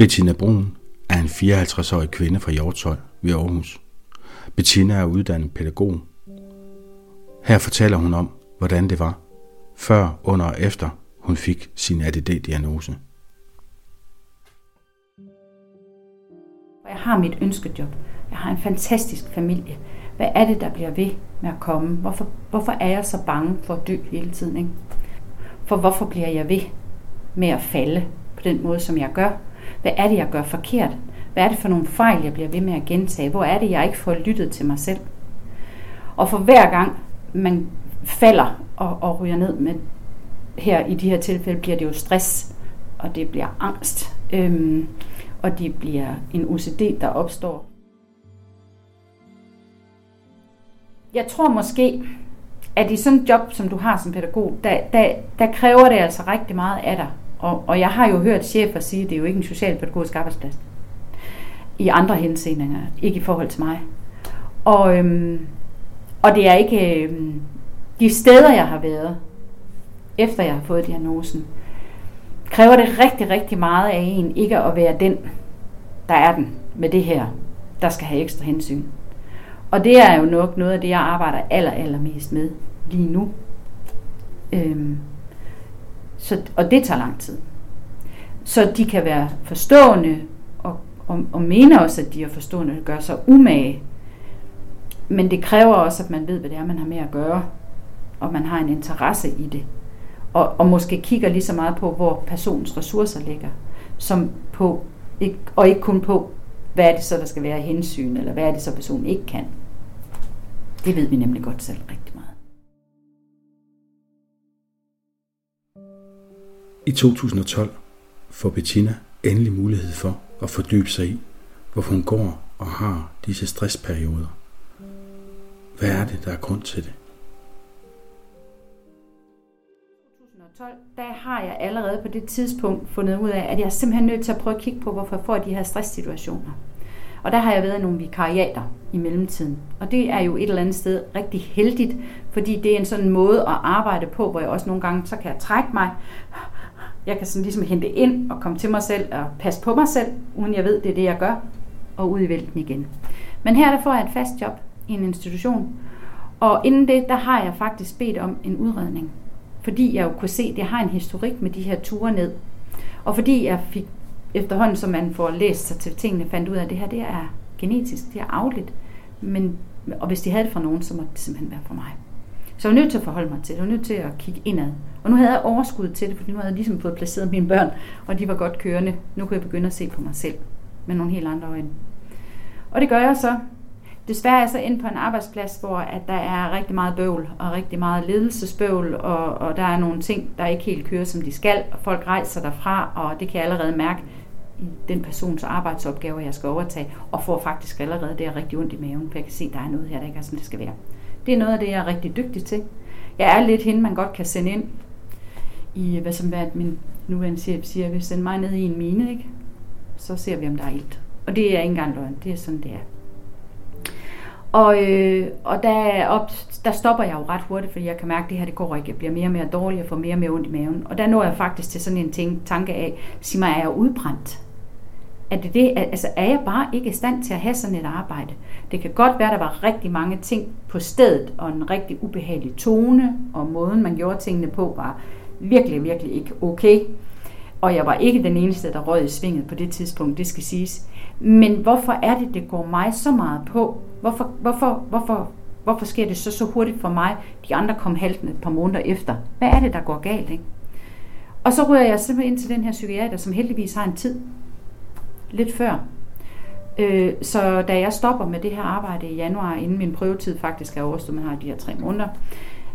Bettina Brun er en 54-årig kvinde fra Hjortshøj ved Aarhus. Bettina er uddannet pædagog. Her fortæller hun om, hvordan det var, før, under og efter hun fik sin ADD-diagnose. Jeg har mit ønskejob. Jeg har en fantastisk familie. Hvad er det, der bliver ved med at komme? Hvorfor, hvorfor er jeg så bange for at dø hele tiden? Ikke? For hvorfor bliver jeg ved med at falde på den måde, som jeg gør? Hvad er det, jeg gør forkert? Hvad er det for nogle fejl, jeg bliver ved med at gentage? Hvor er det, jeg ikke får lyttet til mig selv? Og for hver gang man falder og, og ryger ned med her i de her tilfælde, bliver det jo stress, og det bliver angst, øhm, og det bliver en OCD, der opstår. Jeg tror måske, at i sådan et job, som du har som pædagog, der, der, der kræver det altså rigtig meget af dig. Og, og jeg har jo hørt chefer sige, at det er jo ikke en socialpædagogisk arbejdsplads. I andre henseender, ikke i forhold til mig. Og, øhm, og det er ikke øhm, de steder, jeg har været, efter jeg har fået diagnosen, kræver det rigtig, rigtig meget af en, ikke at være den, der er den med det her, der skal have ekstra hensyn. Og det er jo nok noget af det, jeg arbejder aller, allermest med lige nu. Øhm, så, og det tager lang tid. Så de kan være forstående og, og, og mene også, at de er forstående og gør sig umage. Men det kræver også, at man ved, hvad det er, man har med at gøre. Og man har en interesse i det. Og, og måske kigger lige så meget på, hvor personens ressourcer ligger, som på, ikke, og ikke kun på, hvad er det så, der skal være hensyn, eller hvad er det så, personen ikke kan. Det ved vi nemlig godt selv rigtig meget. I 2012 får Bettina endelig mulighed for at fordybe sig i, hvorfor hun går og har disse stressperioder. Hvad er det, der er grund til det? 2012, der har jeg allerede på det tidspunkt fundet ud af, at jeg er simpelthen nødt til at prøve at kigge på, hvorfor jeg får de her stresssituationer. Og der har jeg været i nogle vikariater i mellemtiden. Og det er jo et eller andet sted rigtig heldigt, fordi det er en sådan måde at arbejde på, hvor jeg også nogle gange, så kan jeg trække mig. Jeg kan sådan ligesom hente ind og komme til mig selv og passe på mig selv, uden jeg ved, det er det, jeg gør, og ud i vælten igen. Men her der får jeg et fast job i en institution, og inden det, der har jeg faktisk bedt om en udredning. Fordi jeg jo kunne se, at jeg har en historik med de her ture ned. Og fordi jeg fik efterhånden, som man får læst sig til tingene, fandt ud af, at det her det er genetisk, det er afligt. Men, og hvis de havde det fra nogen, så måtte det simpelthen være for mig. Så jeg var nødt til at forholde mig til det. Jeg var nødt til at kigge indad. Og nu havde jeg overskud til det, fordi nu havde jeg ligesom fået placeret mine børn, og de var godt kørende. Nu kunne jeg begynde at se på mig selv med nogle helt andre øjne. Og det gør jeg så. Desværre er jeg så ind på en arbejdsplads, hvor at der er rigtig meget bøvl og rigtig meget ledelsesbøvl, og, og der er nogle ting, der ikke helt kører, som de skal, og folk rejser derfra, og det kan jeg allerede mærke i den persons arbejdsopgaver, jeg skal overtage, og får faktisk allerede det rigtig ondt i maven, for jeg kan se, at der er noget her, der ikke er, som det skal være. Det er noget af det, jeg er rigtig dygtig til. Jeg er lidt hende, man godt kan sende ind i, hvad som hvad min nuværende chef siger, hvis den mig ned i en mine, ikke? så ser vi, om der er ilt. Og det er ikke engang løgn, det er sådan, det er. Og, øh, og der, op, der stopper jeg jo ret hurtigt, fordi jeg kan mærke, at det her det går ikke. Jeg bliver mere og mere dårlig, jeg får mere og mere ondt i maven. Og der når jeg faktisk til sådan en ting, tanke af, sig mig, er jeg udbrændt? Er, det det, altså, er jeg bare ikke i stand til at have sådan et arbejde? Det kan godt være, at der var rigtig mange ting på stedet, og en rigtig ubehagelig tone, og måden man gjorde tingene på var virkelig, virkelig ikke okay. Og jeg var ikke den eneste, der røg i svinget på det tidspunkt, det skal siges. Men hvorfor er det, det går mig så meget på? Hvorfor, hvorfor, hvorfor, hvorfor sker det så så hurtigt for mig? De andre kom haltende et par måneder efter. Hvad er det, der går galt? Ikke? Og så ryger jeg simpelthen ind til den her psykiater, som heldigvis har en tid. Lidt før. Øh, så da jeg stopper med det her arbejde i januar, inden min prøvetid faktisk er overstået, man har de her tre måneder,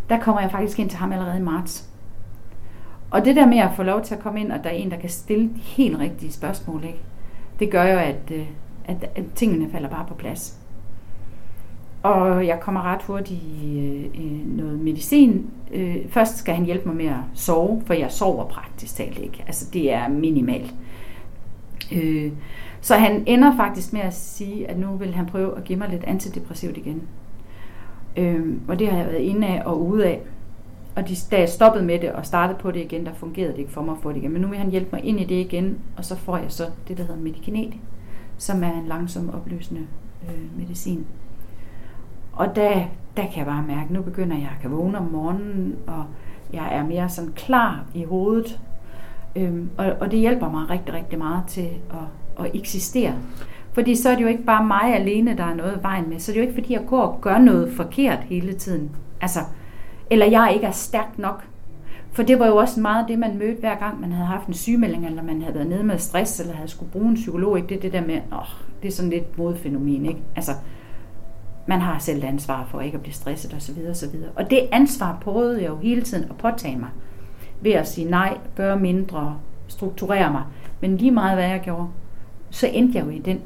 der kommer jeg faktisk ind til ham allerede i marts. Og det der med at få lov til at komme ind, og der er en, der kan stille de helt rigtige spørgsmål, ikke? det gør jo, at, øh, at, at tingene falder bare på plads. Og jeg kommer ret hurtigt i øh, noget medicin. Øh, først skal han hjælpe mig med at sove, for jeg sover praktisk talt ikke. Altså det er minimalt. Øh, så han ender faktisk med at sige, at nu vil han prøve at give mig lidt antidepressivt igen. Øh, og det har jeg været inde af og ude af. Og de, da jeg stoppede med det og startede på det igen, der fungerede det ikke for mig at få det igen. Men nu vil han hjælpe mig ind i det igen, og så får jeg så det, der hedder Medikinet, som er en langsom opløsende øh, medicin. Og der, der kan jeg bare mærke, at nu begynder jeg at kan vågne om morgenen, og jeg er mere sådan klar i hovedet. Øhm, og, og det hjælper mig rigtig, rigtig meget til at, at eksistere. Fordi så er det jo ikke bare mig alene, der er noget vejen med. Så er det jo ikke, fordi jeg går og gør noget forkert hele tiden. Altså, eller jeg ikke er stærk nok. For det var jo også meget det, man mødte hver gang, man havde haft en sygemelding, eller man havde været nede med stress, eller havde skulle bruge en psykolog. Ikke? Det er det der med, åh, det er sådan lidt modfænomen. Ikke? Altså, man har selv ansvar for ikke at blive stresset osv. osv. Og det ansvar prøvede jeg jo hele tiden at påtage mig. Ved at sige nej, gøre mindre, strukturere mig. Men lige meget hvad jeg gjorde, så endte jeg jo i den.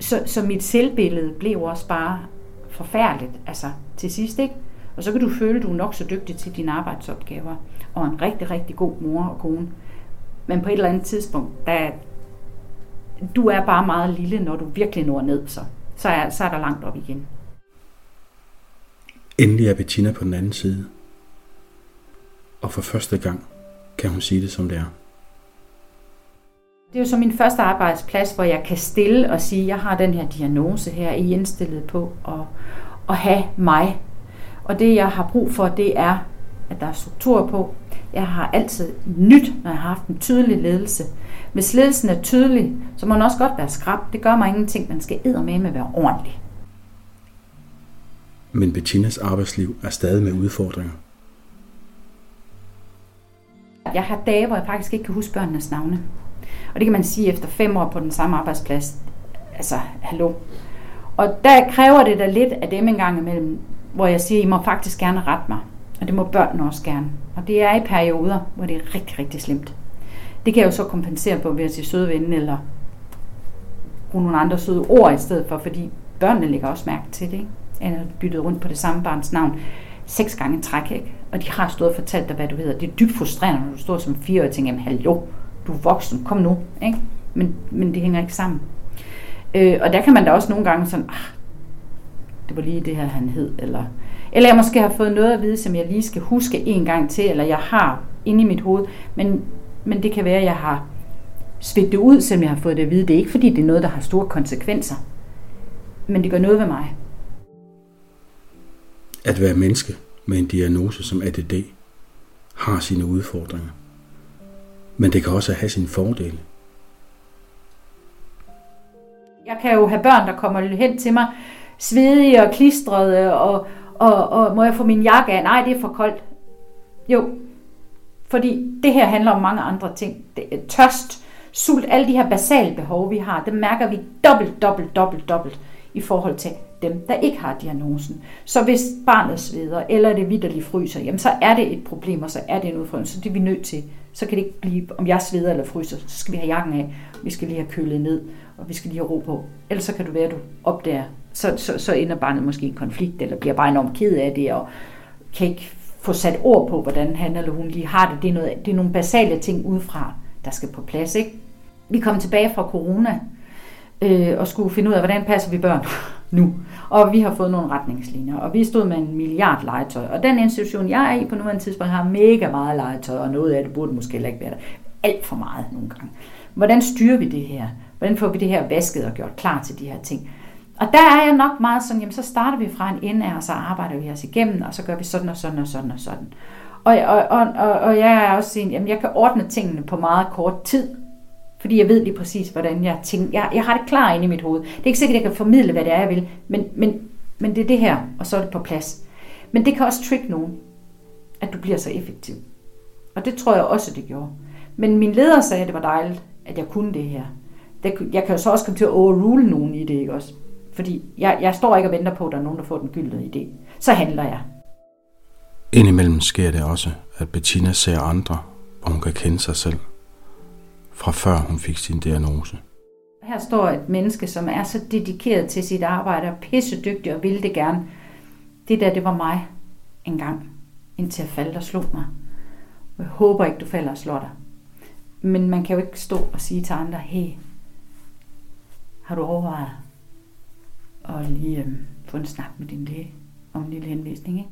Så, så mit selvbillede blev også bare forfærdeligt, altså til sidst, ikke? Og så kan du føle, at du er nok så dygtig til dine arbejdsopgaver, og en rigtig, rigtig god mor og kone. Men på et eller andet tidspunkt, der, du er bare meget lille, når du virkelig når ned, så, så, er, så er der langt op igen. Endelig er Bettina på den anden side. Og for første gang kan hun sige det, som det er. Det er jo så min første arbejdsplads, hvor jeg kan stille og sige, at jeg har den her diagnose her, I indstillet på at, at have mig og det, jeg har brug for, det er, at der er struktur på. Jeg har altid nyt, når jeg har haft en tydelig ledelse. Hvis ledelsen er tydelig, så må den også godt være skrab. Det gør mig ingenting. Man skal æde med at være ordentlig. Men Bettinas arbejdsliv er stadig med udfordringer. Jeg har dage, hvor jeg faktisk ikke kan huske børnenes navne. Og det kan man sige efter fem år på den samme arbejdsplads. Altså, hallo. Og der kræver det da lidt af dem en gang imellem, hvor jeg siger, I må faktisk gerne rette mig. Og det må børnene også gerne. Og det er i perioder, hvor det er rigtig, rigtig slemt. Det kan jeg jo så kompensere på ved at sige søde ven, eller bruge nogle andre søde ord i stedet for, fordi børnene lægger også mærke til det. Ikke? Eller byttet rundt på det samme barns navn seks gange træk, ikke? Og de har stået og fortalt dig, hvad du hedder. Det er dybt frustrerende, når du står som fire og tænker, jamen hallo, du er voksen, kom nu, ikke? Men, men det hænger ikke sammen. Øh, og der kan man da også nogle gange sådan, ah, det var lige det her, han hed, eller, eller jeg måske har fået noget at vide, som jeg lige skal huske en gang til, eller jeg har inde i mit hoved, men, men det kan være, at jeg har svedt det ud, selvom jeg har fået det at vide. Det er ikke, fordi det er noget, der har store konsekvenser, men det gør noget ved mig. At være menneske med en diagnose som ADD har sine udfordringer. Men det kan også have sine fordele. Jeg kan jo have børn, der kommer hen til mig, svedige og klistrede, og, og, og må jeg få min jakke af? Nej, det er for koldt. Jo, fordi det her handler om mange andre ting. Det er tørst, sult, alle de her basale behov, vi har, dem mærker vi dobbelt, dobbelt, dobbelt, dobbelt i forhold til dem, der ikke har diagnosen. Så hvis barnet sveder, eller det vidderligt fryser, jamen så er det et problem, og så er det en udfordring. Så det er vi nødt til. Så kan det ikke blive, om jeg sveder eller fryser, så skal vi have jakken af. Vi skal lige have kølet ned, og vi skal lige have ro på. Ellers så kan du være, at du opdager, så, så, så ender barnet måske i en konflikt, eller bliver bare enormt ked af det, og kan ikke få sat ord på, hvordan han eller hun lige har det. Det er, noget, det er nogle basale ting udefra, der skal på plads. Ikke? Vi kom tilbage fra corona, øh, og skulle finde ud af, hvordan passer vi børn nu. Og vi har fået nogle retningslinjer, og vi stod med en milliard legetøj. Og den institution, jeg er i på nuværende tidspunkt, har mega meget legetøj, og noget af det burde måske heller ikke være der. Alt for meget nogle gange. Hvordan styrer vi det her? Hvordan får vi det her vasket og gjort klar til de her ting? Og der er jeg nok meget sådan, jamen så starter vi fra en ende af, og så arbejder vi os igennem, og så gør vi sådan og sådan og sådan og sådan. Og, og, og, og, og jeg er også sådan, jamen jeg kan ordne tingene på meget kort tid, fordi jeg ved lige præcis, hvordan jeg tænker. Jeg, jeg har det klar inde i mit hoved. Det er ikke sikkert, at jeg kan formidle, hvad det er, jeg vil, men, men, men det er det her, og så er det på plads. Men det kan også trick nogen, at du bliver så effektiv. Og det tror jeg også, det gjorde. Men min leder sagde, at det var dejligt, at jeg kunne det her. Jeg kan jo så også komme til at overrule nogen i det, ikke også? Fordi jeg, jeg står ikke og venter på, at der er nogen, der får den gyldne idé. Så handler jeg. Indimellem sker det også, at Bettina ser andre, hvor hun kan kende sig selv, fra før hun fik sin diagnose. Her står et menneske, som er så dedikeret til sit arbejde, og pissedygtig og vil det gerne. Det der, det var mig engang, indtil jeg faldt og slog mig. Jeg håber ikke, du falder og slår dig. Men man kan jo ikke stå og sige til andre, hey, har du overvejet og lige øh, få en snak med din læge om en lille henvisning. Ikke?